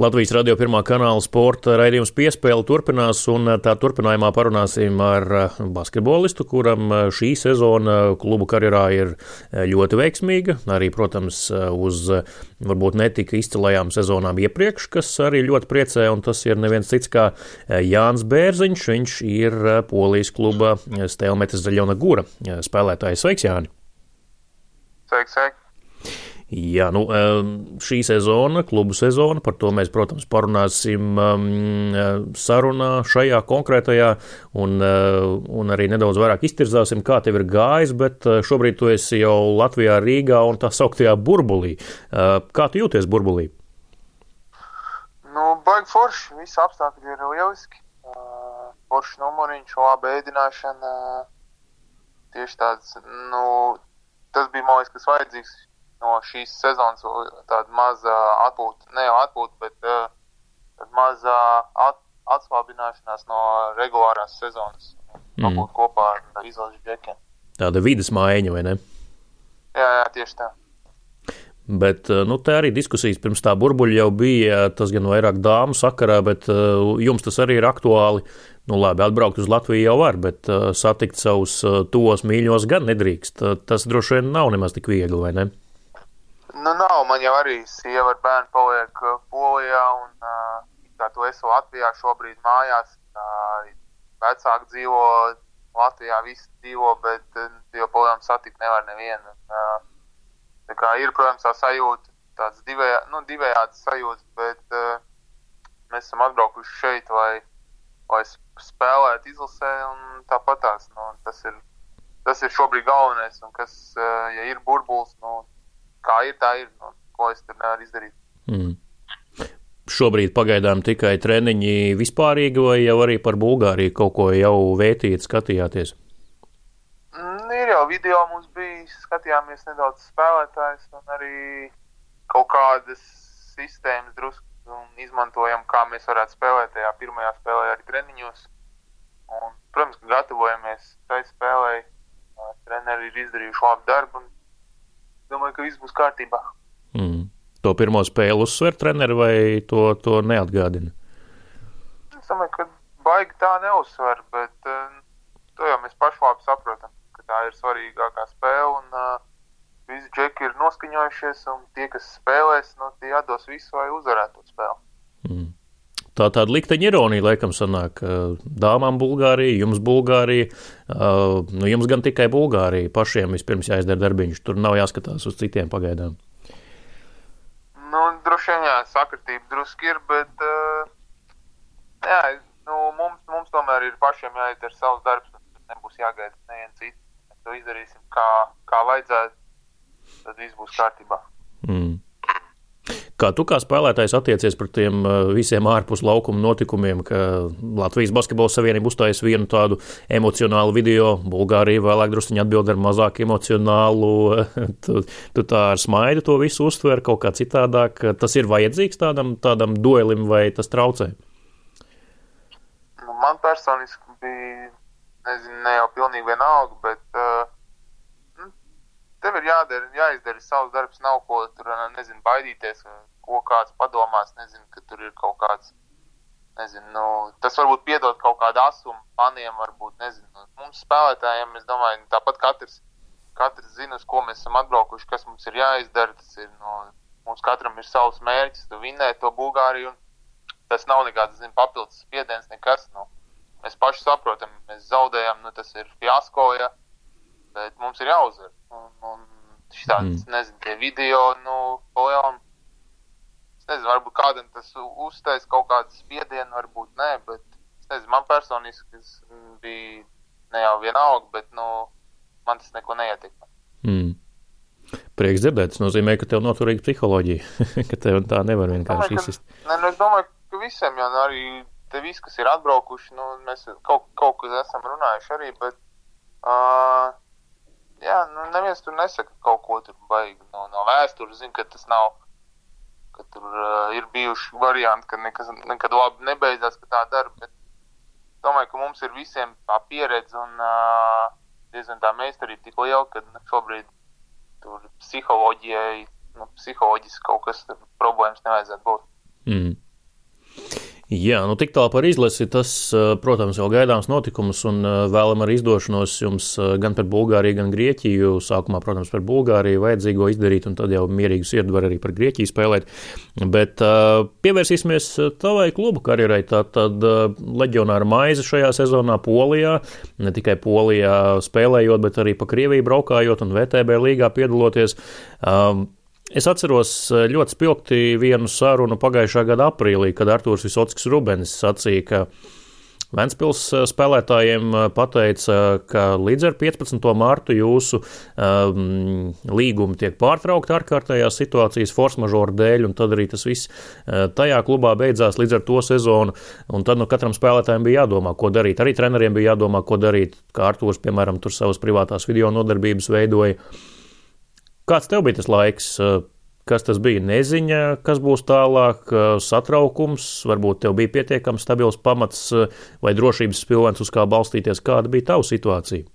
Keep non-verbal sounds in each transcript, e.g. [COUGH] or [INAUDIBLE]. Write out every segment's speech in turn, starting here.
Latvijas radio pirmā kanāla sporta raidījums piespēle turpinās, un tā turpinājumā parunāsim ar eh, basketbolistu, kuram eh, šī sezona klubu karjerā ir eh, ļoti veiksmīga. Arī, protams, uz varbūt netika izcilajām sezonām iepriekš, kas arī ļoti priecē, un tas ir neviens cits kā Jānis Bērziņš. Viņš ir Polijas kluba Stelmetes Zaļona Gura spēlētājs. Sveiks, Jāni! Sveiks, sveiks! Jā, nu, šī sezona, klubu sezona, par to mēs, protams, parunāsim sarunā šajā konkrētajā un, un arī nedaudz vairāk iztirzāsim, kā tev ir gājis, bet šobrīd tu esi jau Latvijā, Rīgā un tā sauktajā burbulī. Kā tu jūties burbulī? Nu, baigi forši, visi apstākļi ir lieliski. Forši numuriņš, laba ēdināšana. Tieši tāds, nu, tas bija, man liekas, kas vajadzīgs no šīs sezonas tāda maza atpūta, ne jau atpūta, bet uh, maza at, atslābināšanās no regulārās sezonas. Mm. Kopā ar izlažu džekiem. Tāda vidas mājiņa, vai ne? Jā, jā, tieši tā. Bet nu, tā arī diskusijas pirms tā burbuļa jau bija. Tas gan vairāk dāmu sakarā, bet uh, jums tas arī ir aktuāli. Nu, labi, atbraukt uz Latviju jau var, bet uh, satikt savus uh, tos mīļos gan nedrīkst. Uh, tas droši vien nav nemaz tik viegli, vai ne? Nu, nav. Man jau arī sieva ar bērnu paliek uh, Polijā, un kā tu esi Latvijā šobrīd mājās, vecāki dzīvo Latvijā, visi dzīvo, bet uh, joprojām satikt nevar nevienu. Uh, tā kā ir, protams, tā sajūta, tāds divējā, nu, divējāds sajūta, bet mēs esam atbraukuši šeit, lai, lai spēlētu izlasē, un tāpat tās, nu, tas ir, tas ir šobrīd galvenais, un kas, ja ir burbulis, nu, kā ir, tā ir. Nu, ko es tur nevaru izdarīt? Mm. Šobrīd pagaidām tikai treniņi vispārīgi, vai jau arī par Bulgāriju kaut ko jau vētījāt, skatījāties? Mm, ir jau video mums bija, skatījāmies nedaudz spēlētājs un arī kaut kādas sistēmas drusku un izmantojam, kā mēs varētu spēlēt tajā pirmajā spēlē arī treniņos. Un, protams, ka gatavojamies tai spēlē. Treneri ir izdarījuši labu darbu un domāju, ka viss būs kārtībā. Mm. To pirmo spēli uzsver treneri vai to, to neatgādina? Es domāju, ka baigi tā neuzsver, bet uh, to jau mēs paši labi saprotam, ka tā ir svarīgākā spēle. Un, uh, Visi džeki ir noskaņojušies, un tie, kas spēlēs, nu, tie atdos visu, lai uzvarētu to spēli. Mm. Tā tāda likteņa ironija, laikam, sanāk, dāmām Bulgārija, jums Bulgārija, nu, jums gan tikai Bulgārija, pašiem vispirms jāizdara darbiņš, tur nav jāskatās uz citiem pagaidām. Nu, droši vien, jā, sakritība druski ir, bet, jā, nu, mums, mums tomēr ir pašiem jāizdara savs darbs, nebūs jāgaida neviens cits. Mēs to izdarīsim kā, kā vajadzētu, tad viss būs kārtībā. Kā tu kā spēlētājs attiecies pret tiem uh, visiem ārpus laukuma notikumiem, ka Latvijas Basketbola Savienība uzstājas vienu tādu emocionālu video, Bulgārija vēlāk druskuņi atbild ar mazāk emocionālu, tu, tu tā ar smaidu to visu uztver kaut kā citādāk. Tas ir vajadzīgs tādam, tādam duelim vai tas traucē? Nu, man personiski bija, nezinu, ne jau pilnīgi vienalga, bet uh, tev ir jādara, jāizdara savs darbs, nav ko tur, nezinu, baidīties, ko kāds padomās, nezinu, ka tur ir kaut kāds, nezinu, nu, tas varbūt piedod kaut kādu asumu paniem, varbūt, nezinu, mums spēlētājiem, es domāju, tāpat katrs, katrs zina, uz ko mēs esam atbraukuši, kas mums ir jāizdara, tas ir, nu, mums katram ir savs mērķis, tu vinnēt to Bulgāriju, tas nav nekāds, zinu, papildus spiediens, nekas, nu, mēs paši saprotam, mēs zaudējam, nu, tas ir fiasko, ja, bet mums ir jāuzvar. Un, un šāds, mm. nezinu, tie video, nu, palielam, es nezinu, varbūt kādam tas uztais kaut kādu spiedienu, varbūt nē, bet, es nezinu, man personiski bija ne jau vienalga, bet, nu, man tas neko neietekmē. Mm. Prieks dzirdēt, tas nozīmē, ka tev noturīga psiholoģija, [LAUGHS] ka tev tā nevar vienkārši izsist. Nē, nu, es domāju, ka visiem jau arī te viss, kas ir atbraukuši, nu, mēs kaut, kaut kas esam runājuši arī, bet uh, jā, nu, neviens tur nesaka kaut ko tur baigi no, no vēstures. Zinu, ka tas nav, ka tur uh, ir bijuši varianti, ka nekas nekad labi nebeidzās, ka tā dara. Bet domāju, ka mums ir visiem tā pieredze un uh, diezgan tā meistarība tik liela, ka nu, šobrīd tur psiholoģijai, nu, psiholoģiski kaut kas problēmas nevajadzētu būt. Mm. Jā, nu tik tālu par izlasi. Tas, protams, jau gaidāms notikums un vēlam arī izdošanos jums gan par Bulgāriju, gan Grieķiju. Sākumā, protams, par Bulgāriju vajadzīgo izdarīt, un tad jau mierīgu sirdi var arī par Grieķiju spēlēt. Bet pievērsīsimies tavai klubu karjerai. Tātad leģionāra maize šajā sezonā Polijā, ne tikai Polijā spēlējot, bet arī pa Krieviju braukājot un VTB līgā piedaloties. Es atceros eh, ļoti spilgti vienu sarunu pagājušā gada aprīlī, kad Artūrs Visotskis Rubens sacīja, ka Ventspils eh, spēlētājiem eh, pateica, ka līdz ar 15. mārtu jūsu um, līgumi tiek pārtraukti ārkārtējās situācijas force majeure dēļ, un tad arī tas viss tajā klubā beidzās līdz ar to sezonu, un tad nu katram spēlētājiem bija jādomā, ko darīt. Arī treneriem bija jādomā, ko darīt, kā Artūrs, piemēram, tur savas privātās video nodarbības veidoja. Kāds tev bija tas laiks? Kas tas bija? Neziņa, kas būs tālāk, satraukums, varbūt tev bija pietiekami stabils pamats vai drošības pilvens, uz kā balstīties. Kāda bija tava situācija?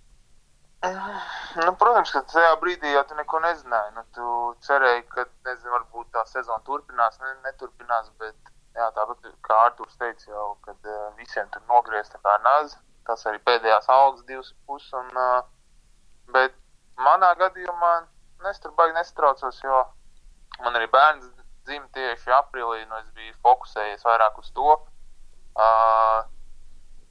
Nu, protams, ka tajā brīdī jau tu neko nezināji. Nu, tu cerēji, ka nezinu, varbūt tā sezona turpinās, ne, neturpinās. Bet jā, tāpat kā Arthurs teica, jau, kad uh, visiem tur nogriezt kā nāzi. Tas arī pēdējās algas divas puses. Uh, bet manā gadījumā es tur baigi nestraucos, jo man arī bērns dzimta tieši aprīlī, nu, es biju fokusējies vairāk uz to. Uh,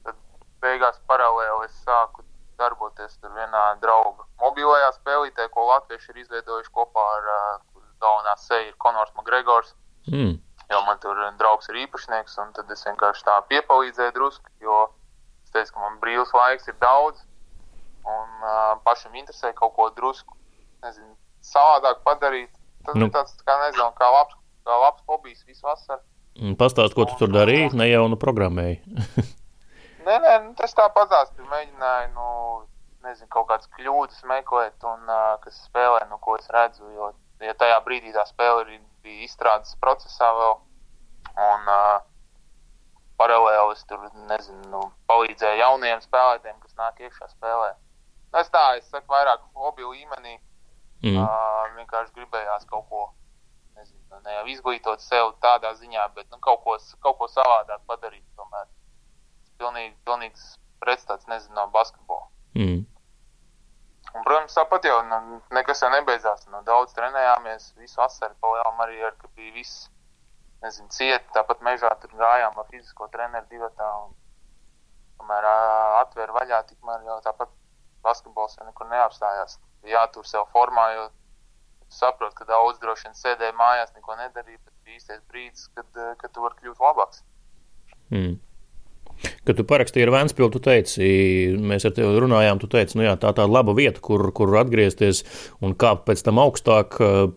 tad beigās paralēli es sāku darboties tur vienā drauga mobilajā spēlītē, ko latvieši ir izveidojuši kopā ar uh, galvenā seju ir Konors Makgregors. Mm. Jo man tur draugs ir īpašnieks, un tad es vienkārši tā piepalīdzēju drusku, jo es teicu, ka man brīvs laiks ir daudz, un uh, pašam interesē kaut ko drusku, nezinu, savādāk padarīt. Tas nu. ir tāds, kā nezinu, kā labs, kā labs hobijs visu vasaru. Pastāst, ko tu tur darīji, ne jau nu programmēji. [LAUGHS] nē, nē, nu, tas tāpatās, tur mēģināju, nu, nezinu, kaut kādas kļūdas meklēt, un uh, kas spēlē, nu, ko es redzu, jo, ja tajā brīdī tā spēle bija izstrādes procesā vēl, un uh, paralēli es tur, nezinu, nu, palīdzēju jauniem spēlētājiem, kas nāk iekšā spēlē. Nu, es tā, es saku, vairāk hobiju līmenī, Mm. Uh, vienkārši gribējās kaut ko, nezinu, ne jau izglītot sev tādā ziņā, bet nu, kaut, ko, kaut ko savādāk padarīt. Tomēr tas pilnīgi, pilnīgs pretstats, nezinu, no basketbola. Mm. Un, protams, tāpat jau nu, nekas jau nebeidzās. Nu, daudz trenējāmies, visu vasaru palielam arī, ar, ka bija viss, nezinu, ciet, tāpat mežā tur gājām ar fizisko treneru divatā. Un, kamēr atver vaļā, tikmēr jau tāpat basketbols jau nekur neapstājās jātur sev formā, jo saprotu, ka daudz droši vien sēdēja mājās, neko nedarīja, bet bija īstais brīdis, kad, eh, kad tu vari kļūt labāks. Mm. Kad tu parakstīji ar Vēnspilsnu, tu teici, mēs ar tevi runājām, tu teici, nu jā, tā tā laba vieta, kur, kur atgriezties un kāpt pēc tam augstāk. Eh,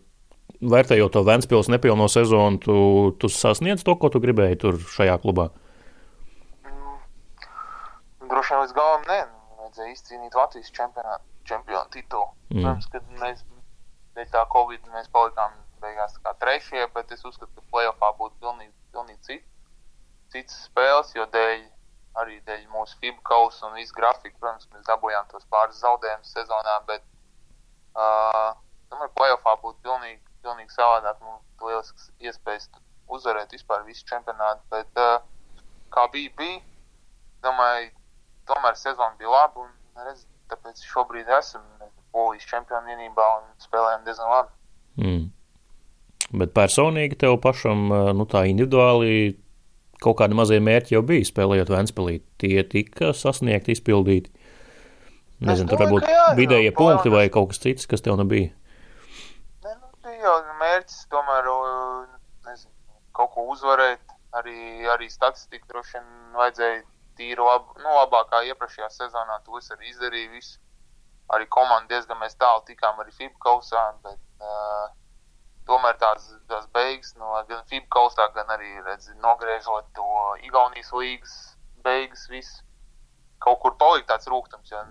vērtējot to Vēnspilsnu nepilno sezonu, tu, tu sasniedz to, ko tu gribēji tur šajā klubā? Mm, droši vien līdz galam nē, vajadzēja izcīnīt Latvijas čempionātu čempionu titulu. Mm. Protams, kad mēs dēļ tā Covid mēs palikām beigās kā trešie, bet es uzskatu, ka playoffā būtu pilnīgi, pilnīgi cit, cits spēles, jo dēļ arī dēļ mūsu FIBA kausa un visu grafiku, protams, mēs dabūjām tos pāris zaudējumus sezonā, bet uh, domāju, playoffā būtu pilnīgi, pilnīgi savādāk. Mums lielisks iespējas uzvarēt vispār visu čempionātu, bet uh, kā bija, bija, domāju, tomēr sezona bija laba un redz, tāpēc šobrīd esam Polijas čempionu vienībā un spēlējam diezgan labi. Mm. Bet personīgi tev pašam, nu tā individuāli, kaut kādi mazie mērķi jau bija spēlējot Ventspēlī. Tie tika sasniegti, izpildīti. Nezinu, tur varbūt vidējie punkti vai kaut kas cits, kas tev nebija. Ne, nu, bija jau mērķis tomēr, nezinu, kaut ko uzvarēt. Arī, arī statistika droši vien vajadzēja tīri lab, nu, labākā iepriekšējā sezonā. To es arī izdarīju. Visu. Arī komanda diezgan mēs tālu tikām arī FIBA kausā, bet uh, tomēr tās, tās beigas, no, gan FIBA kausā, gan arī redz, nogriežot to Igaunijas līgas beigas, viss kaut kur palika tāds rūkums, jo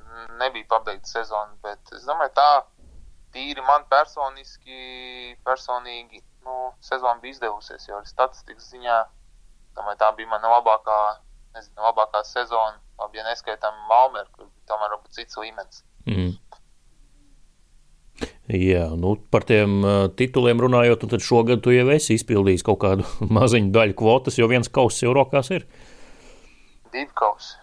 nebija pabeigta sezona. Bet es domāju, tā tīri man personiski, personīgi, nu, sezona bija izdevusies, jo statistikas ziņā domāju, tā bija mana labākā nezinu, labākā sezona, labi, ja neskaitām Malmeru, kur tomēr varbūt cits līmenis. Mm. Jā, nu, par tiem uh, tituliem runājot, tad šogad tu jau esi izpildījis kaut kādu [LAUGHS] maziņu daļu kvotas, jo viens kauss jau rokās ir. Divi kausi.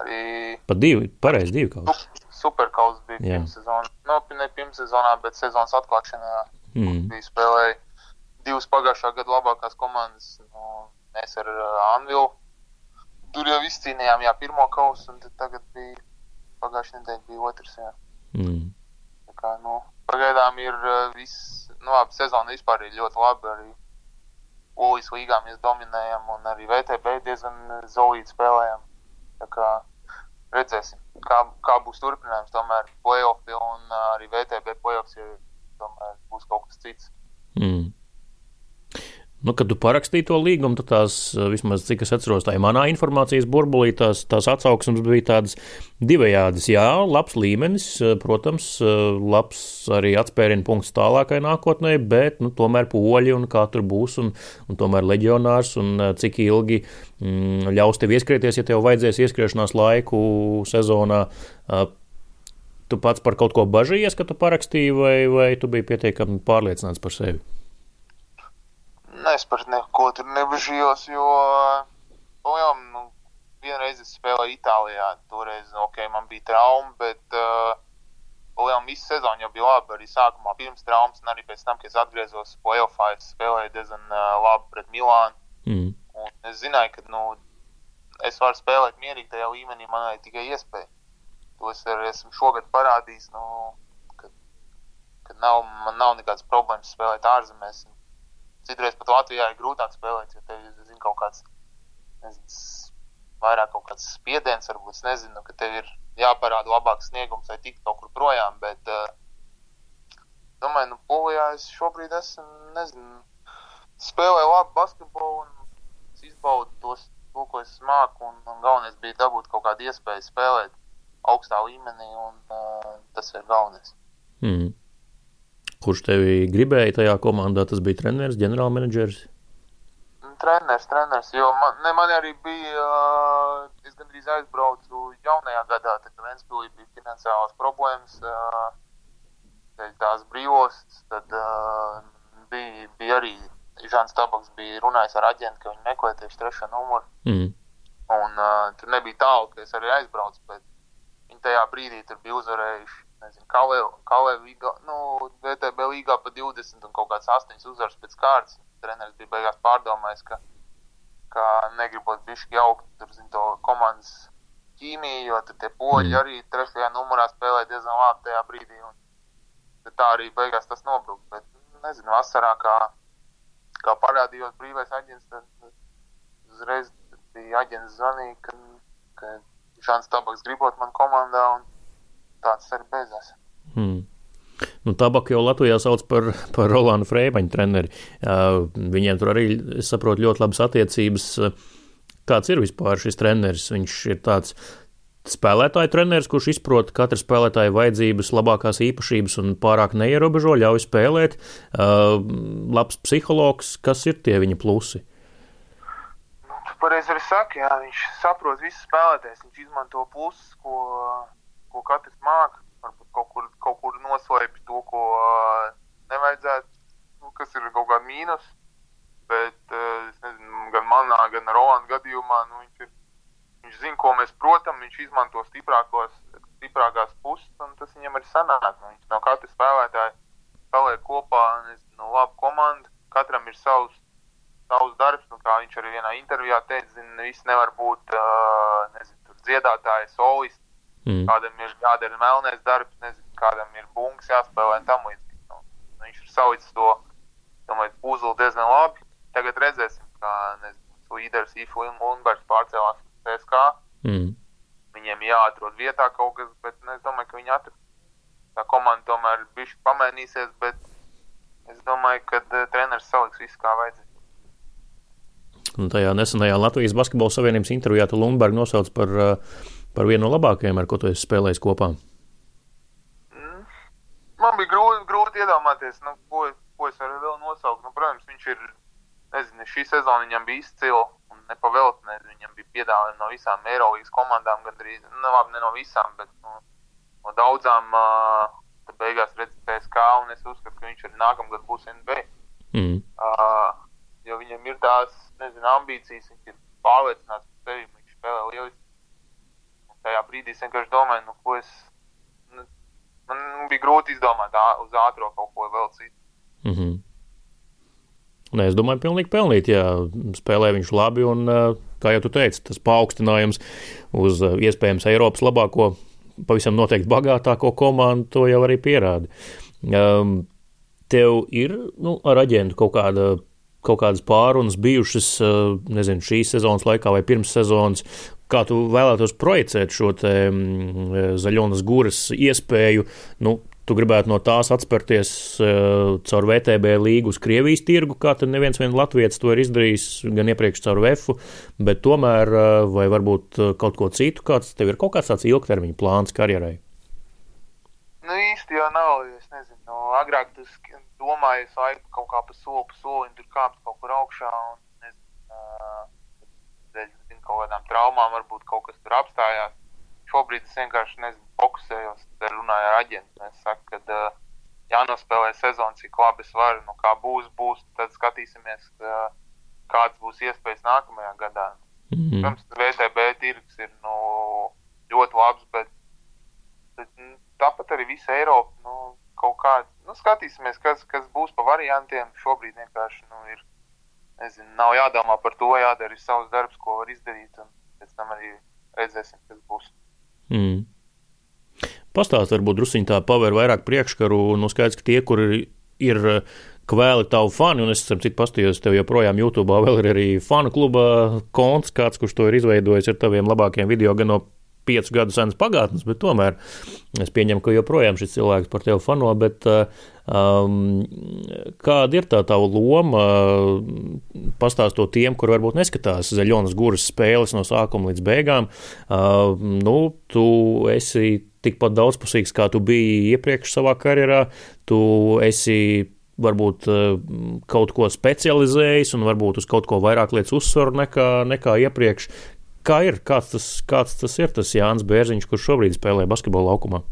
Arī. Pat divi, pareizi, divi kausi. Superkauss bija pirmsezonā. Nu, ne pirmsezonā, bet sezonas atklāšanā mm. bija spēlēja divas pagājušā gada labākās komandas. Nu, mēs ar uh, Anvilu tur jau izcīnījām jā, pirmo kausu, un tagad bija pagājušā nedēļa bija otrs. Jā. Mm. Tā kā, nu, pagaidām ir uh, viss, nu, labi, sezona vispār ir ļoti labi. Arī Polijas līgā mēs dominējam, un arī VTB diezgan zolīti spēlējam. Tā kā redzēsim, kā, kā būs turpinājums. Tomēr playoffs un uh, arī VTB playoffs jau tomēr būs kaut kas cits. Mm. Nu, kad tu parakstīji to līgumu, tad tās, eh, vismaz cik es atceros, tā ir manā informācijas burbulī, tās, tās atsauksmes bija tādas divējādas. Jā, labs līmenis, eh, protams, eh, labs arī atspērienu punkts tālākai nākotnē, bet nu, tomēr poļi un kā tur būs, un, un tomēr leģionārs, un cik ilgi mm, ļaus tev ieskrieties, ja tev vajadzēs ieskriešanās laiku sezonā. Tu pats par kaut ko bažījies, ka tu parakstīji, vai, vai tu biji pietiekami pārliecināts par sevi? Es par neko tur nebežījos, jo projām nu, vienreiz es spēlēju Itālijā. Toreiz okay, man bija trauma, bet uh, Lielām visu sezonu jau bija labi. Arī sākumā pirms traumas, un arī pēc tam, kad es atgriezos playoffā, es spēlēju diezgan uh, labi pret Milānu. Mm. Un es zināju, ka nu, es varu spēlēt mierīgi tajā līmenī, man vajag tikai iespēju. To es arī esmu šogad parādījis, nu, ka nav, man nav nekādas problēmas spēlēt ārzemēs. Un, Citreiz pat Latvijā ir grūtāk spēlēt, jo tev ir kaut kāds, nezinu, vairāk kaut kāds spiediens, varbūt es nezinu, ka tev ir jāparāda labāks sniegums, lai tiktu kaut kur projām. Bet, uh, domāju, nu, Polijā es šobrīd esmu, nezinu, spēlēju labu basketbolu un izbaudu tos, to, ko es māku. Un, un galvenais bija dabūt kaut kādu iespēju spēlēt augstā līmenī, un uh, tas ir galvenais. Mm. Kurš tevi gribēja tajā komandā? Tas bija treneris, ģenerālmenedžers. Treneris, treneris. Jo man, ne, man arī bija, es gandrīz aizbraucu jaunajā gadā, tad Ventspīlī bija finansiālas problēmas, tās brīvostas, tad bija, bija arī Žants Tabaks bija runājis ar aģentu, ka viņi meklē tieši trešo numuru. Mm. Un uh, tur nebija tālu, ka es arī aizbraucu, bet viņi tajā brīdī tur bija uzvarējuši nezinu, Kalē līgā, nu, VTB līgā pa 20 un kaut kāds 8 uzvaras pēc kārtas. Treneris bija beigās pārdomājis, ka, ka negribot bišķi jaukt tur, zin, to komandas ķīmiju, jo tur tie poļi mm. arī trešajā numurā spēlē diezgan labi tajā brīdī. Un tā arī beigās tas nobruka. Bet, nezinu, vasarā, kā, kā parādījos brīvais aģents, tad uzreiz bija aģents zvanīja, ka, ka Žants Tabaks gribot man komandā. Un, tāds arī beidzās. Hmm. Nu, Tabaku jau Latvijā sauc par, par Rolandu Freimaņu treneri. Uh, viņiem tur arī, es saprotu, ļoti labas attiecības. Kāds ir vispār šis treneris? Viņš ir tāds spēlētāju treneris, kurš izprot katra spēlētāja vajadzības, labākās īpašības un pārāk neierobežo, ļauj spēlēt. Uh, labs psihologs, kas ir tie viņa plusi? Nu, pareizi arī saka, jā, viņš saprot visus spēlētājus, viņš izmanto plusus, ko ko katrs māca. Varbūt kaut kur, kaut kur noslēpj to, ko uh, nevajadzētu, nu, kas ir kaut kāda mīnus. Bet uh, nezinu, gan manā, gan Rolanda gadījumā nu, viņš, ir, viņš zina, ko mēs protam. Viņš izmanto stiprākos, stiprākās puses, un tas viņam arī sanāk. Nu, viņš no katra spēlētāja spēlē kopā nezinu, labu komandu. Katram ir savs savs darbs, un kā viņš arī vienā intervijā teica, zina, viss nevar būt uh, nezinu, dziedātājs, solists. Mm. Kādam ir jādara melnais darbs, nezinu, kādam ir bungas jāspēlē un tam līdzīgi. Nu, viņš ir saucis to domāju, puzli diezgan labi. Tagad redzēsim, kā līderis Ifu Lundbergs pārcēlās CSK. Mm. Viņiem jāatrod vietā kaut kas, bet nu, es domāju, ka viņi atradīs. Tā komanda tomēr bijusi pamainīsies, bet es domāju, ka uh, treneris saliks visu kā vajadzētu. Un tajā nesenajā Latvijas Basketbola Savienības intervijā Lundbergs nosauc par uh, par vienu no labākajiem, ar ko tu esi spēlējis kopā? Man bija grūti, grūti iedomāties, nu, ko, ko es varu vēl nosaukt. Nu, protams, viņš ir, nezinu, šī sezona viņam bija izcila un nepavēlta. Viņam bija piedāvājumi no visām Eirolandes komandām, gandrīz, nu, labi, ne no visām, bet no, no daudzām. Uh, beigās redz, CSK, un es uzskatu, ka viņš arī nākamgad būs NBA. Mm. Uh, jo viņam ir tās, nezinu, ambīcijas, viņš ir pārliecināts par sevi, viņš spēlē lieliski. Tajā brīdī es vienkārši domāju, nu, ko es, nu, man bija grūti izdomāt uz ātro kaut ko vēl citu. Mm -hmm. Nē, es domāju, pilnīgi pelnīt, ja spēlē viņš labi. Un, kā jau tu teici, tas paaugstinājums uz iespējams Eiropas labāko, pavisam noteikti bagātāko komandu to jau arī pierāda. Um, tev ir nu, ar aģentu kaut kāda kaut kādas pārunas bijušas, nezinu, šīs sezonas laikā vai pirms sezonas, kā tu vēlētos projicēt šo mm, zaļonas gūras iespēju, nu, tu gribētu no tās atspērties uh, caur VTB līgu uz Krievijas tirgu, kā tad neviens vien Latvijas to ir izdarījis, gan iepriekš caur VF, bet tomēr, uh, vai varbūt kaut ko citu, kāds tev ir kaut kāds tāds ilgtermiņa plāns karjerai? Nu, īsti jau nav, es nezinu, no, agrāk tas domāju, es aitu kaut kā pa soli, pa solim tur kāpt kaut kur augšā un, nezinu, uh, dēļ, zinu, kaut kādām traumām varbūt kaut kas tur apstājās. Šobrīd es vienkārši, nezinu, fokusējos, runāju ar aģentu. Es saku, ka uh, jānospēlē sezona, cik labi es varu, nu kā būs, būs, tad skatīsimies, uh, kāds būs iespējas nākamajā gadā. Mm -hmm. Protams, VTB tirgus ir nu, ļoti labs, bet, bet nu, tāpat arī visa Eiropa nu, kaut kāda nu, skatīsimies, kas, kas būs pa variantiem. Šobrīd vienkārši nu, ir. Nezinu, nav jādomā par to, jādara savs darbs, ko var izdarīt, un pēc tam arī redzēsim, kas būs. Mm. Pastāst, varbūt druskuļi tā paver vairāk priekškaru. Nu, skaidrs, ka tie, kuri ir kvēli tavu fani, un es esmu citu pastījos, tev joprojām YouTube vēl ir arī fanu kluba konts, kāds, kurš to ir izveidojis ar taviem labākiem video gan no piecu gadu senas pagātnes, bet tomēr es pieņemu, ka joprojām šis cilvēks par tevi fano. Bet, um, kāda ir tā tava loma? Pastāstot tiem, kur varbūt neskatās zaļonas guras spēles no sākuma līdz beigām. Uh, nu, tu esi tikpat daudzpusīgs, kā tu biji iepriekš savā karjerā. Tu esi varbūt kaut ko specializējis un varbūt uz kaut ko vairāk lietas uzsvaru nekā, nekā iepriekš. Kā ir? Kāds tas, kāds tas ir tas Jānis Bērziņš, kurš šobrīd spēlē basketbolu laukumā?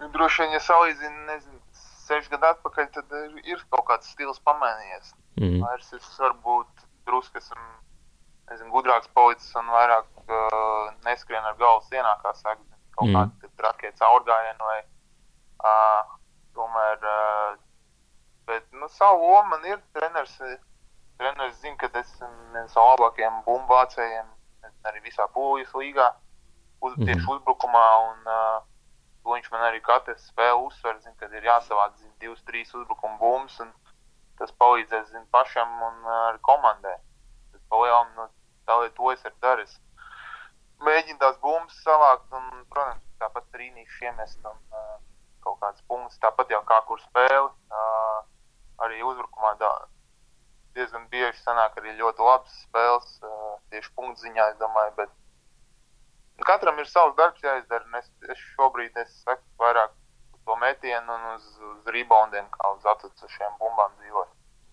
Nu, droši vien, ja salīdzinu, nezinu, seši gadu atpakaļ, tad ir kaut kāds stils pamainījies. Mm. Vairs es varbūt drusku esmu, nezinu, gudrāks policis un vairāk uh, neskrien ar galvu sienā, kā saka, kaut mm. kādi trakie caurgājieni vai uh, tomēr, uh, bet, nu, savu lomu man ir treneris treneris zina, ka es esmu viens no labākajiem bumbu vācējiem arī visā Polijas līgā, uz, mm -hmm. tieši uzbrukumā. Un, uh, viņš man arī katru spēli uzsver, zin, kad ir jāsavāc zin, divas, trīs uzbrukuma bumbas. Tas palīdzēs zin, pašam un uh, komandai. Tas palielam, nu, tā lai to es arī daru. Mēģinu tās bumbas savākt un, protams, tāpat trīnīšu iemest un uh, kaut kādas punktus. Tāpat jau kā kur spēli. Uh, arī uzbrukumā da, diezgan bieži sanāk arī ļoti labas spēles, tieši punktu ziņā, es domāju. Bet katram ir savs darbs jāizdara. Es, es šobrīd es saku vairāk uz to metienu un uz, uz reboundiem, kā uz atvecušiem bumbām dzīvot.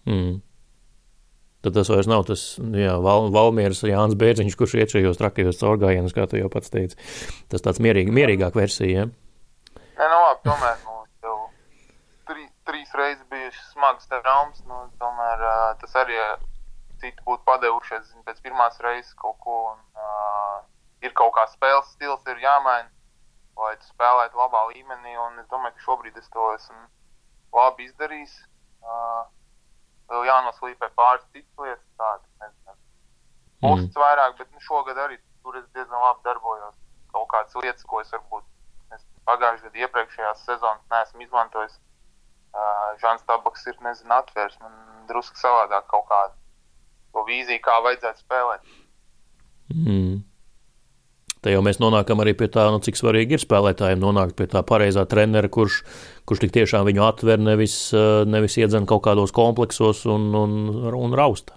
Mm. Tad tas vairs nav tas jā, Val, Valmieras Jānis Bērziņš, kurš iet šajos trakajos caurgājienos, kā tu jau pats teici. Tas tāds mierīgi, mierīgāk versija. Ja? Nē, nu labi, tomēr nu, trīs reizes bijušas smagas traumas. Nu, uh, tas arī citi būtu padevušies zin, pēc pirmās reizes kaut ko. Un, uh, ir kaut kā spēles stils, ir jāmaina, lai tu spēlētu labā līmenī. Un es domāju, ka šobrīd es to esmu labi izdarījis. Uh, vēl jānoslīpē pāris citas lietas, tādas puses mm. vairāk, bet nu, šogad arī tur es diezgan labi darbojos. Kaut kādas lietas, ko es varbūt pagājušajā gadā, iepriekšējās sezonas neesmu izmantojis uh, Žants Tabaks ir nezinu, atvērs man drusku savādāk kaut kādu to vīziju, kā vajadzētu spēlēt. Mm. Te jau mēs nonākam arī pie tā, nu, cik svarīgi ir spēlētājiem nonākt pie tā pareizā trenera, kurš, kurš tik tiešām viņu atver, nevis, nevis iedzen kaut kādos kompleksos un, un, un rausta.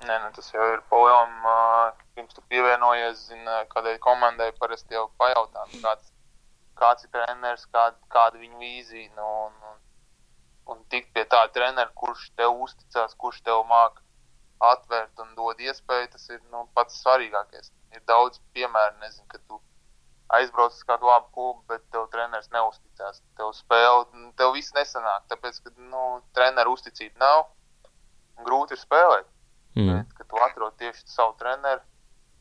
Nē, nu, tas jau ir Polijam, pirms tu pievienojies, zina, kādai komandai parasti jau pajautā, kāds kāds ir treneris, kāda, kāda viņa vīzija. Nu, un, un, tikt pie tā trenera, kurš tev uzticās, kurš tev māk atvērt un dod iespēju, tas ir nu, pats svarīgākais. Ir daudz piemēru, nezinu, ka tu aizbrauc uz kādu labu klubu, bet tev treneris neusticās. Tev spēle, tev viss nesanāk, tāpēc, ka nu, treneru uzticība nav. Grūti ir spēlēt. Mm. Bet, kad tu atrod tieši savu treneru,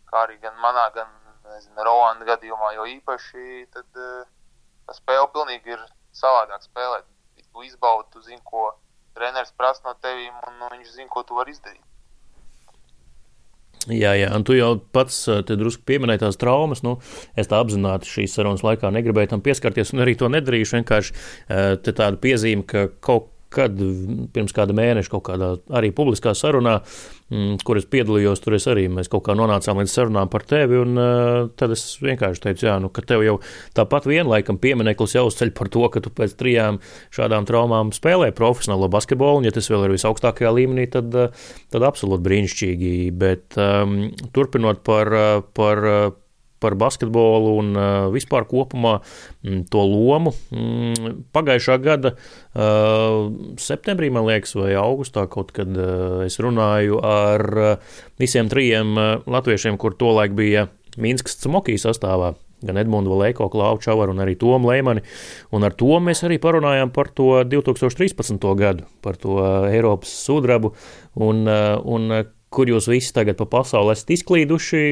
kā arī gan manā, gan nezinu, Rolanda gadījumā, jo īpaši tad uh, spēle pilnīgi ir savādāk spēlēt. Tu izbaudi, tu zini, ko treneris prasa no tevis, un nu, viņš zina, ko tu vari izdarīt. Jā, jā, un tu jau pats te drusku pieminēji tās traumas. Nu, es tā apzināti šīs sarunas laikā negribēju tam pieskarties, un arī to nedarīšu. Vienkārši tāda piezīme, ka kaut kad pirms kāda mēneša kaut kādā arī publiskā sarunā, mm, kur es piedalījos, tur es arī mēs kaut kā nonācām līdz sarunām par tevi, un uh, tad es vienkārši teicu, jā, nu, ka tev jau tāpat vienlaikam piemineklis jāuzceļ par to, ka tu pēc trijām šādām traumām spēlē profesionālo basketbolu, un ja tas vēl ir visaugstākajā līmenī, tad, uh, tad absolūti brīnišķīgi, bet um, turpinot par, uh, par par basketbolu un uh, vispār kopumā mm, to lomu. Mm, pagājušā gada uh, septembrī, man liekas, vai augustā kaut kad uh, es runāju ar visiem trijiem latviešiem, kur tolaik bija Minskas Cmokijas sastāvā gan Edmunds Valēko, Klaudu Čavaru un arī Tomu Leimani. Un ar to mēs arī parunājām par to 2013. gadu, par to Eiropas sudrabu, un, un kur jūs visi tagad pa pasauli esat izklīduši,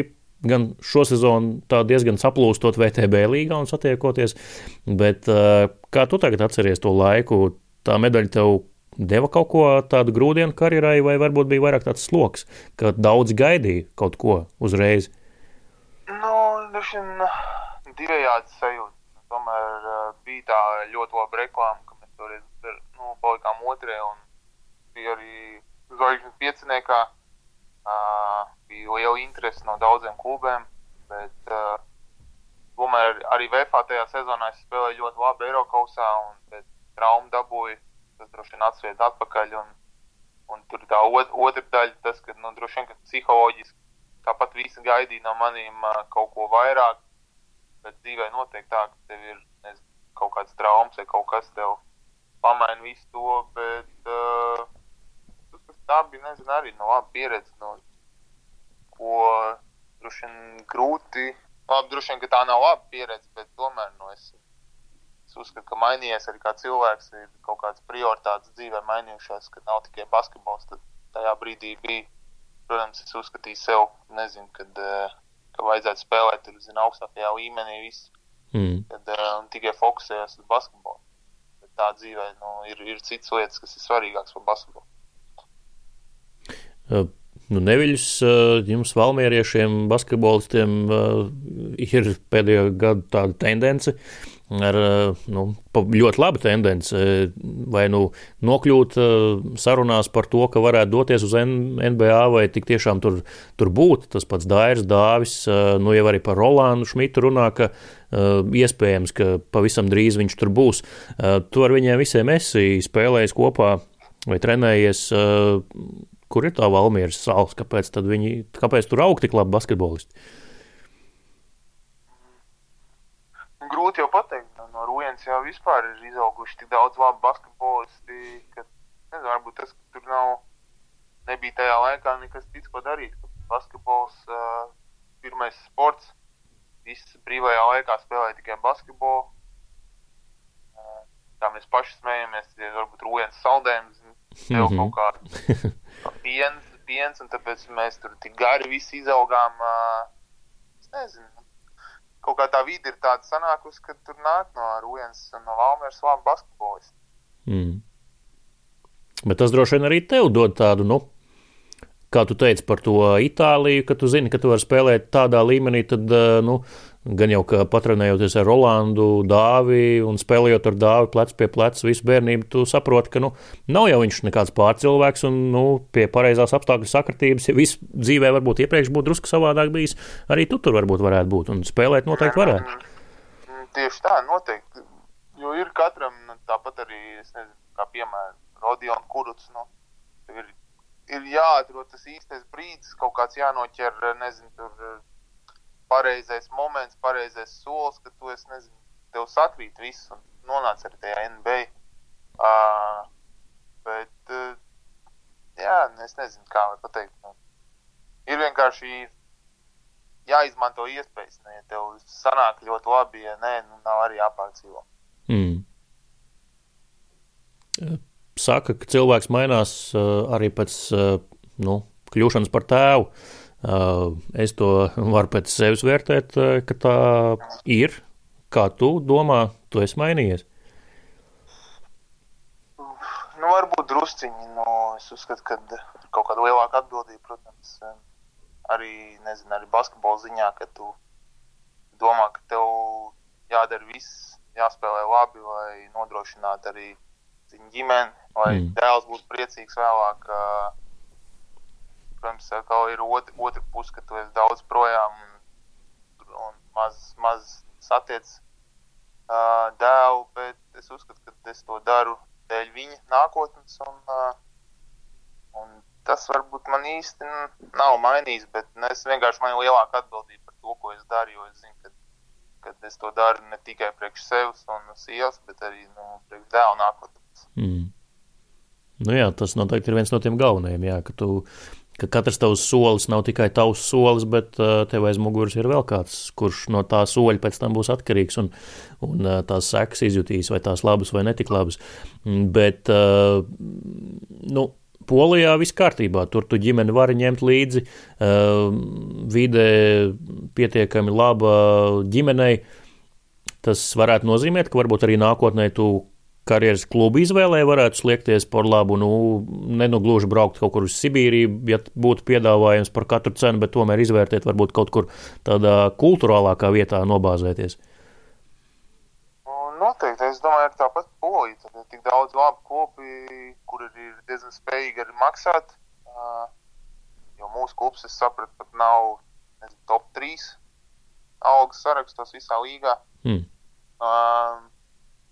gan šo sezonu diezgan saplūstot VTB līgā un satiekoties, bet uh, kā tu tagad atceries to laiku, tā medaļa tev deva kaut ko tādu grūdienu karjerai, vai varbūt bija vairāk tāds sloks, ka daudz gaidīja kaut ko uzreiz? Nu, dažiem divējādi sajūta. Tomēr uh, bija tā ļoti laba reklāma, ka mēs toreiz nu, palikām otrē un bija arī zvaigžņu pieciniekā. Uh, bija liela interese no daudziem klubiem, bet uh, tomēr arī VFA tajā sezonā es spēlēju ļoti labi Eiropausā un traumu dabūju. Tas droši vien atsvied atpakaļ. Un, un tur tā ot otra daļa, tas, ka nu, droši vien ka psiholoģiski tāpat visi gaidīja no maniem uh, kaut ko vairāk. Bet dzīvē notiek tā, ka tev ir nezinu, kaut kāds traumas vai kaut kas tev pamaina visu to. Bet uh, tā bija nezinu, arī no laba pieredze. No, ko droši vien grūti. Labi, droši vien, ka tā nav laba pieredze, bet tomēr nu, es, es uzskatu, ka mainījies arī kā cilvēks. Ir kaut kādas prioritātes dzīvē mainījušās, ka nav tikai basketbols. Tad tajā brīdī bija, protams, es uzskatīju sev, nezinu, kad, eh, ka vajadzētu spēlēt tur, zinu, augstākajā līmenī visu. Mm. Kad uh, tikai fokusējos uz basketbolu. Bet tā dzīvē nu, ir, ir citas lietas, kas ir svarīgākas par basketbolu. Uh Nu, neviļus eh, jums, valmieriešiem, basketbolistiem, eh, ir pēdējo gadu tāda tendence ar eh, nu, ļoti labu tendenci, vai nu nokļūt sarunās par to, ka varētu doties uz NBA, vai tik tiešām tur, tur būt. Tas pats Dairis Dāvis, nu jau arī par Rolandu Šmitu runā, ka iespējams, ka pavisam drīz viņš tur būs. Tu ar viņiem visiem esi spēlējis kopā vai trenējies Kur ir tā Valmieras salas? Kāpēc, viņi, kāpēc tur aug tik labi basketbolisti? Grūti jau pateikt. No Rūjens jau vispār ir izauguši tik daudz labu basketbolisti, ka nezinu, varbūt tas, ka tur nav, nebija tajā laikā nekas cits, ko darīt. Basketbols, uh, pirmais sports, viss brīvajā laikā spēlēja tikai basketbolu. Uh, tā mēs paši smējamies, ja varbūt Rūjens saldējums, tev kaut kā [LAUGHS] piens, piens, un tāpēc mēs tur tik gari visi izaugām. Es nezinu. Kaut kā tā vide ir tāda sanākusi, ka tur nāk no Rūjens un no Valmēras labi basketbolisti. Mm. Bet tas droši vien arī tev dod tādu, nu, kā tu teici par to Itāliju, ka tu zini, ka tu vari spēlēt tādā līmenī, tad, nu, Gan jau kā patrenējoties ar Rolandu, Dāvi un spēlējot ar Dāvi plec pie pleca visu bērnību, tu saproti, ka nu, nav jau viņš nekāds pārcilvēks un nu, pie pareizās apstākļu sakritības, ja viss dzīvē varbūt iepriekš būtu drusku savādāk bijis, arī tu tur varbūt varētu būt un spēlēt noteikti varētu. Mm, tieši tā, noteikti. Jo ir katram nu, tāpat arī, nezinu, kā piemēram, Rodion Kuruts. Nu, ir, ir jāatrod tas īstais brīdis, kaut kāds jānoķer, nezinu, tur pareizais moments, pareizais solis, ka tu esi, nezinu, tev sakrīt viss un nonāc arī tajā NBA. Uh, bet, uh, jā, es nezinu, kā lai pateikt. Nu, ir vienkārši jāizmanto iespējas. Nu, ja tev sanāk ļoti labi, ja nē, nu, nav arī jāpārdzīvo. Mm. Saka, ka cilvēks mainās arī pēc nu, kļūšanas par tēvu. Es to varu pēc sevis vērtēt, ka tā ir. Kā tu domā, tu esi mainījies? Nu, varbūt drusciņi. Nu, es uzskatu, ka kaut kāda lielāka atbildība, protams, arī, nezinu, arī basketbola ziņā, ka tu domā, ka tev jādara viss, jāspēlē labi, lai nodrošinātu arī ģimeni, lai mm. dēls būtu priecīgs vēlāk. Protams, atkal ir otra, otra puse, ka tu esi daudz projām un, un maz, maz satiec uh, dēlu, bet es uzskatu, ka es to daru dēļ viņa nākotnes un, uh, un tas varbūt man īsti nav mainījis, bet nu, es vienkārši man ir lielāka atbildība par to, ko es daru. Jo es zinu, ka, ka es to daru ne tikai priekš sevis un sievas, bet arī nu, priekš dēla nākotnes. Mm. Nu jā, tas noteikti ir viens no tiem galvenajiem. Jā, ka, tu, ka katrs tavs solis nav tikai tavs solis, bet uh, tev aiz muguras ir vēl kāds, kurš no tā soļa pēc tam būs atkarīgs un, un uh, tās sekas izjutīs, vai tās labas vai netik labas. Mm, bet, uh, nu, Polijā viss kārtībā. Tur tu ģimeni vari ņemt līdzi. Uh, vide pietiekami laba ģimenei. Tas varētu nozīmēt, ka varbūt arī nākotnē tu karjeras klubu izvēlē varētu sliekties par labu. Nu, nenogluži braukt kaut kur uz Sibīriju, ja būtu piedāvājums par katru cenu, bet tomēr izvērtēt varbūt kaut kur tādā kultūrālākā vietā nobāzēties. Noteikti, es domāju, ir tāpat polija. Tad ir tik daudz labu kopi, kur ir diezgan spējīgi arī maksāt. Jo mūsu klubs, es sapratu, pat nav nezinu, top 3 algas sarakstos visā līgā. Mm. Uh,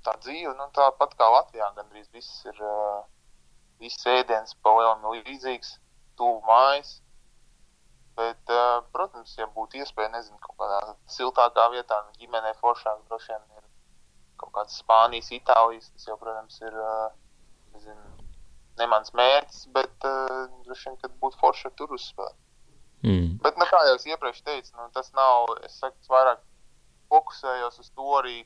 tā dzīve, nu, tāpat kā Latvijā, gandrīz viss ir, uh, viss ēdiens pa lielam līdzīgs, tuvu mājas. Bet, uh, protams, ja būtu iespēja, nezinu, kaut kādā siltākā vietā, nu, ģimenē foršāk droši vien ir kaut kādas Spānijas, Itālijas. Tas jau, protams, ir nezinu, ne mans mērķis, bet droši vien, kad būtu forši tur uzspēlēt. Mm. Bet, nu, kā jau es iepriekš teicu, nu, tas nav, es saku, vairāk fokusējos uz to arī,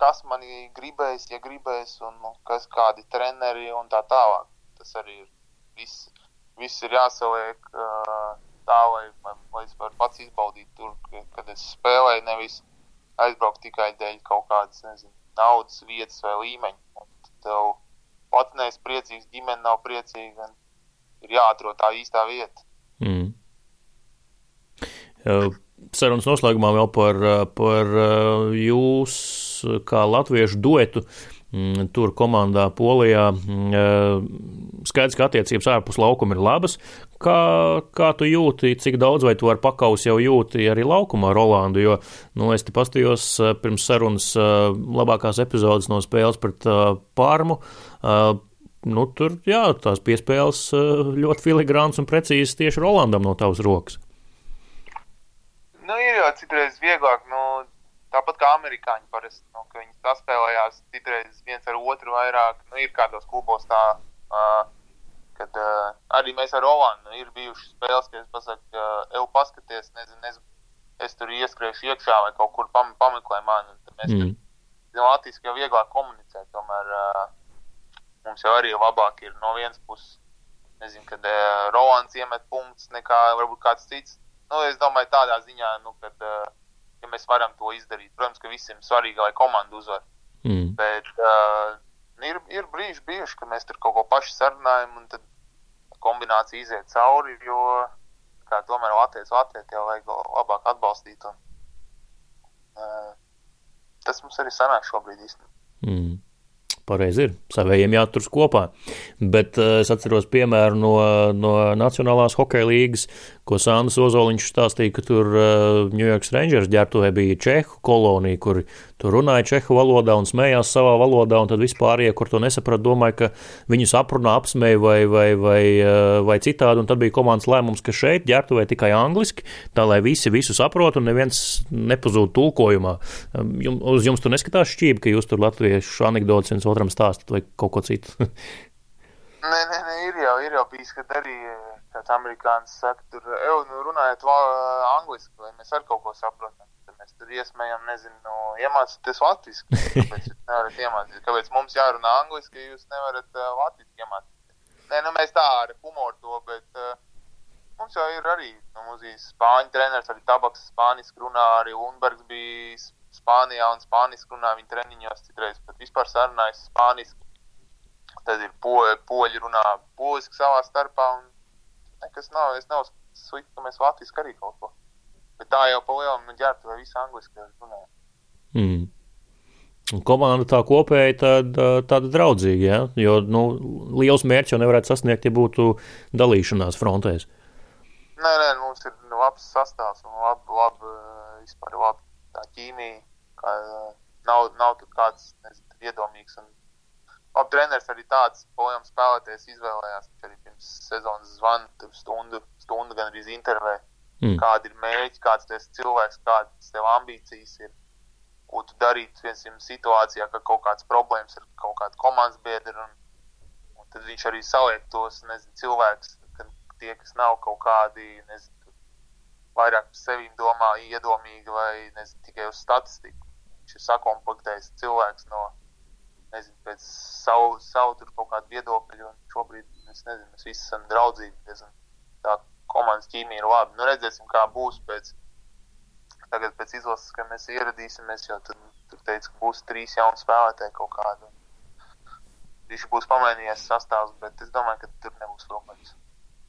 kas manī gribēs, ja gribēs, un nu, kas kādi treneri un tā tālāk. Tas arī ir viss, viss ir jāsaliek uh, tā, lai, lai, lai es varu pats izbaudīt tur, kad es spēlēju, nevis aizbraukt tikai dēļ kaut kādas nezinu, naudas vietas vai līmeņa. Tev pats neesi priecīgs, ģimene nav priecīga. Ir jāatrod tā īstā vieta. Mm. Sarunas noslēgumā vēl par, par jūs kā latviešu duetu. Mm, tur komandā Polijā mm, skaidrs, ka attiecības ārpus laukuma ir labas. Kā, kā tu jūti, cik daudz vai tu ar pakaus jau jūti arī laukumā Rolandu? Jo, nu, es te pastījos eh, pirms sarunas eh, labākās epizodes no spēles pret Pārmu. Nu, tur, jā, tās piespēles ļoti filigrāns un precīzs tieši Rolandam no tavas rokas. Nu, ir jau citreiz vieglāk, nu, tāpat kā amerikāņi parasti, nu, ka viņi saspēlējās citreiz viens ar otru vairāk. Nu, ir kādos klubos tā. Uh, kad uh, arī mēs ar Olanu ir bijušas spēles, kad es pasaku, uh, eju paskaties, nezinu, es, es tur ieskriešu iekšā vai kaut kur pam, pameklē mani. Mēs mm. tur latviski jau vieglāk komunicēt, tomēr uh, mums jau arī labāk ir no vienas puses. Nezinu, kad uh, Rolands iemet punktus nekā varbūt kāds cits. Nu, es domāju, tādā ziņā, nu, kad, uh, ja mēs varam to izdarīt, protams, ka visiem svarīgi, lai komanda uzvar. Mm. Bet, uh, ir, ir brīži bijuši, ka mēs tur kaut ko paši sarunājam, un tad kombinācija iziet cauri, jo kā tomēr Latvijas Latvijas jau vajag labāk atbalstīt. Un, uh, tas mums arī sanāk šobrīd īstenībā. Mm. Pareizi ir, savējiem jāturas kopā. Bet uh, es atceros piemēru no, no Nacionālās hokeja līgas, ko Sandrs Ozoliņš stāstīja, ka tur Ņujorkas uh, Rangers ģērbtuvē bija čehu kolonija, kur tur runāja čehu valodā un smējās savā valodā, un tad vispārējie, kur to nesaprata, domāja, ka viņus aprunā, apsmēja vai, vai, vai, uh, vai citādi, un tad bija komandas lēmums, ka šeit ģērbtuvē tikai angliski, tā lai visi visu saprot un neviens nepazūd tulkojumā. Um, jum, uz jums tur neskatās šķība, ka jūs tur latviešu anekdotas viens otram stāstat vai kaut ko citu. [LAUGHS] nē, nē, nē, ir jau, ir jau bijis, kad arī kāds amerikānis saka, tur, eju, nu, runājot angliski, vai mēs ar kaut ko saprotam. Mēs tur iesmējam, nezinu, iemācīties latviešu. Kāpēc? Kāpēc mums jārunā angliski, ja jūs nevarat uh, latviešu iemācīties? Nē, nu mēs tā ar humoru to, bet uh, mums jau ir arī, nu, ir spāņu treneris, arī tabaks spāniski runā, arī Unbergs bija Spānijā un spāniski runā viņa treniņos citreiz, bet vispār sarunājas spāniski. Tad ir po, poļi runā poliski savā starpā. Un, nekas nav. Es nav slikti, ka mēs Latvijas arī kaut ko. Bet tā jau pa lielam nu, ģērbta vai visu angliski runājam. Mm. Un komanda tā kopēji tāda, tāda draudzīga, ja? jo nu, liels mērķis jau nevarētu sasniegt, ja būtu dalīšanās frontēs. Nē, nē, mums ir labs sastāvs un labi, labi, vispār labi tā ķīmija. Kā, nav, nav tur kāds nezinu, iedomīgs un labi treneris arī tāds projām spēlētājs izvēlējās. Viņš arī pirms sezonas zvana stundu, stundu gan arī intervē. Mm. Kādi ir mērķi, kāds tas cilvēks, kādas tev ambīcijas ir. Ko tu darītu vienam situācijā, ka kaut kāds problēmas ar kaut kādu komandas biedru. Un, un tad viņš arī saliek tos nezinu, cilvēkus, tie, kas nav kaut kādi, nezinu, vairāk par sevi domā, iedomīgi vai nezinu, tikai uz statistiku. Viņš ir sakomplektējis cilvēks no nezinu, pēc savu, savu kaut kādu viedokļu. Un šobrīd nezinu, mēs visi esam draudzīgi. Diezgan, tā komandas ķīmija ir laba. Nu, redzēsim, kā būs pēc, tagad pēc izlases, kad mēs ieradīsimies. Jo tur, tur teica, ka būs trīs jauni spēlētāji kaut kādu. Viņš būs pamainījies sastāvs, bet es domāju, ka tur nebūs problēmas.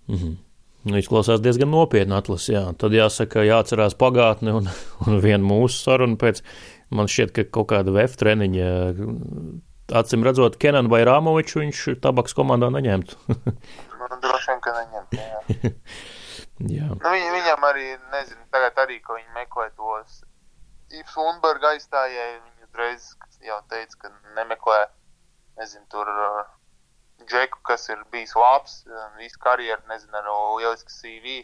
Mm -hmm. Izklausās diezgan nopietni atlases. Jā. Tad jāsaka, jāatcerās pagātne un, [LAUGHS] un viena mūsu saruna pēc. Man šķiet, ka kaut kāda VF treniņa acīm redzot, Kenanu vai Rāmoviču viņš tabaks komandā neņemtu. [LAUGHS] nu, droši vien, ka neņemt. [LAUGHS] Nu, viņ, viņam arī, nezinu, tagad arī, ko viņi meklē tos. Ivs Lundberga aizstājēja, viņi uzreiz jau teica, ka nemeklē, nezinu, tur uh, džeku, kas ir bijis labs, visu karjeru, nezinu, ar lielisku CV.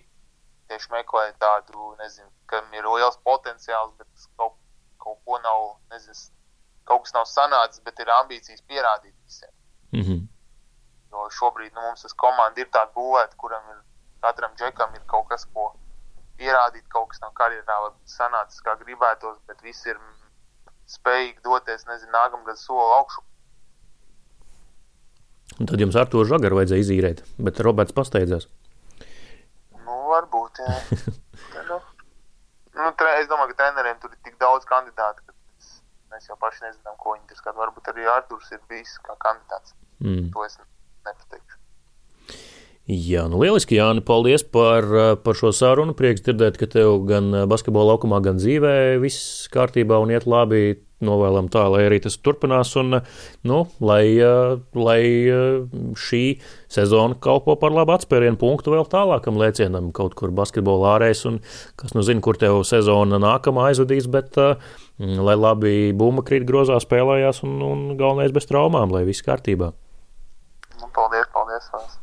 Tieši meklē tādu, nezinu, kam ir liels potenciāls, bet kaut, kaut ko nav, nezinu, kaut kas nav sanācis, bet ir ambīcijas pierādīt visiem. Mm -hmm. Jo šobrīd nu, mums tas komanda ir tāda būvēta, kuram ir katram džekam ir kaut kas, ko pierādīt, kaut kas nav karjerā sanācis, kā gribētos, bet visi ir spējīgi doties, nezinu, nākamgad soli augšu. Un tad jums ar to žagaru vajadzēja izīrēt, bet Roberts pasteidzās. Nu, varbūt, jā. [LAUGHS] nu, nu, es domāju, ka treneriem tur ir tik daudz kandidātu, ka Mēs jau paši nezinām, ko viņi tur skata. Varbūt arī Arthurs ir bijis kā kandidāts. Mm. To es nepateikšu. Jā, nu lieliski, Jāni, paldies par, par šo sarunu. Prieks dzirdēt, ka tev gan basketbola laukumā, gan dzīvē viss kārtībā un iet labi novēlam tā, lai arī tas turpinās un nu, lai, lai šī sezona kalpo par labu atspērienu punktu vēl tālākam lēcienam kaut kur basketbolā ārēs un kas nu zina, kur tev sezona nākamā aizvadīs, bet lai labi bumba krīt grozā spēlējās un, un galvenais bez traumām, lai viss kārtībā. Nu, paldies, paldies! Vás.